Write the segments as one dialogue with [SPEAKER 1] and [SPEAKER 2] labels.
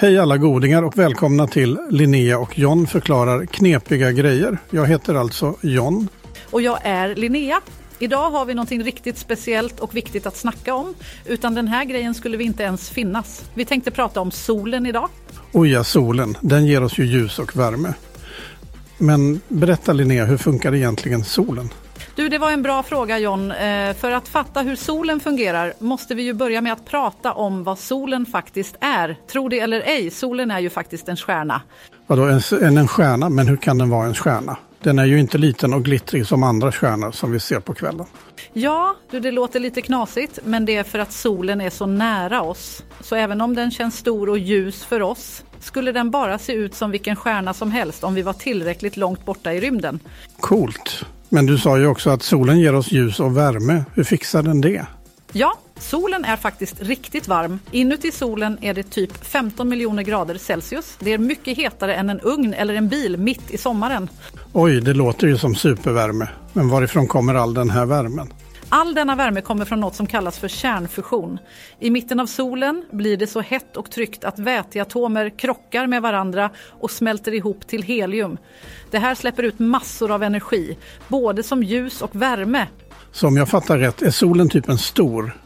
[SPEAKER 1] Hej alla godingar och välkomna till Linnea och John förklarar knepiga grejer. Jag heter alltså John.
[SPEAKER 2] Och jag är Linnea. Idag har vi någonting riktigt speciellt och viktigt att snacka om. Utan den här grejen skulle vi inte ens finnas. Vi tänkte prata om solen idag.
[SPEAKER 1] Och ja, solen, den ger oss ju ljus och värme. Men berätta Linnea, hur funkar egentligen solen?
[SPEAKER 2] Du, det var en bra fråga John. Eh, för att fatta hur solen fungerar måste vi ju börja med att prata om vad solen faktiskt är. Tro det eller ej, solen är ju faktiskt en stjärna.
[SPEAKER 1] Vadå, en, en stjärna? Men hur kan den vara en stjärna? Den är ju inte liten och glittrig som andra stjärnor som vi ser på kvällen.
[SPEAKER 2] Ja, du, det låter lite knasigt, men det är för att solen är så nära oss. Så även om den känns stor och ljus för oss skulle den bara se ut som vilken stjärna som helst om vi var tillräckligt långt borta i rymden.
[SPEAKER 1] Coolt. Men du sa ju också att solen ger oss ljus och värme. Hur fixar den det?
[SPEAKER 2] Ja, solen är faktiskt riktigt varm. Inuti solen är det typ 15 miljoner grader Celsius. Det är mycket hetare än en ugn eller en bil mitt i sommaren.
[SPEAKER 1] Oj, det låter ju som supervärme. Men varifrån kommer all den här värmen?
[SPEAKER 2] All denna värme kommer från något som kallas för kärnfusion. I mitten av solen blir det så hett och tryggt att väteatomer krockar med varandra och smälter ihop till helium. Det här släpper ut massor av energi, både som ljus och värme.
[SPEAKER 1] Så om jag fattar rätt är solen typ en stor,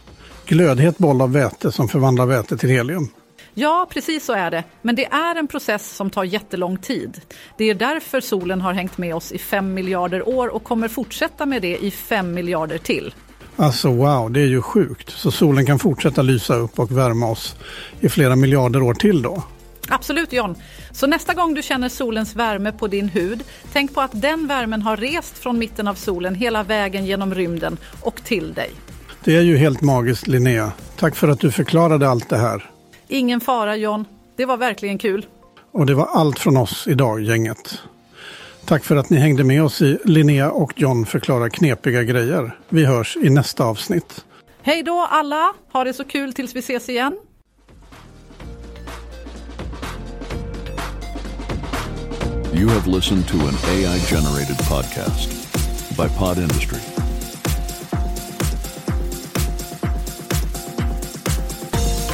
[SPEAKER 1] glödhet boll av väte som förvandlar väte till helium?
[SPEAKER 2] Ja, precis så är det. Men det är en process som tar jättelång tid. Det är därför solen har hängt med oss i fem miljarder år och kommer fortsätta med det i fem miljarder till.
[SPEAKER 1] Alltså wow, det är ju sjukt. Så solen kan fortsätta lysa upp och värma oss i flera miljarder år till då?
[SPEAKER 2] Absolut John. Så nästa gång du känner solens värme på din hud, tänk på att den värmen har rest från mitten av solen hela vägen genom rymden och till dig.
[SPEAKER 1] Det är ju helt magiskt Linnea. Tack för att du förklarade allt det här.
[SPEAKER 2] Ingen fara John. Det var verkligen kul.
[SPEAKER 1] Och det var allt från oss idag, gänget. Tack för att ni hängde med oss i Linnea och John förklarar knepiga grejer. Vi hörs i nästa avsnitt.
[SPEAKER 2] Hej då alla! Ha det så kul tills vi ses igen.
[SPEAKER 3] You have listened to an AI generated podcast by Pod Industry.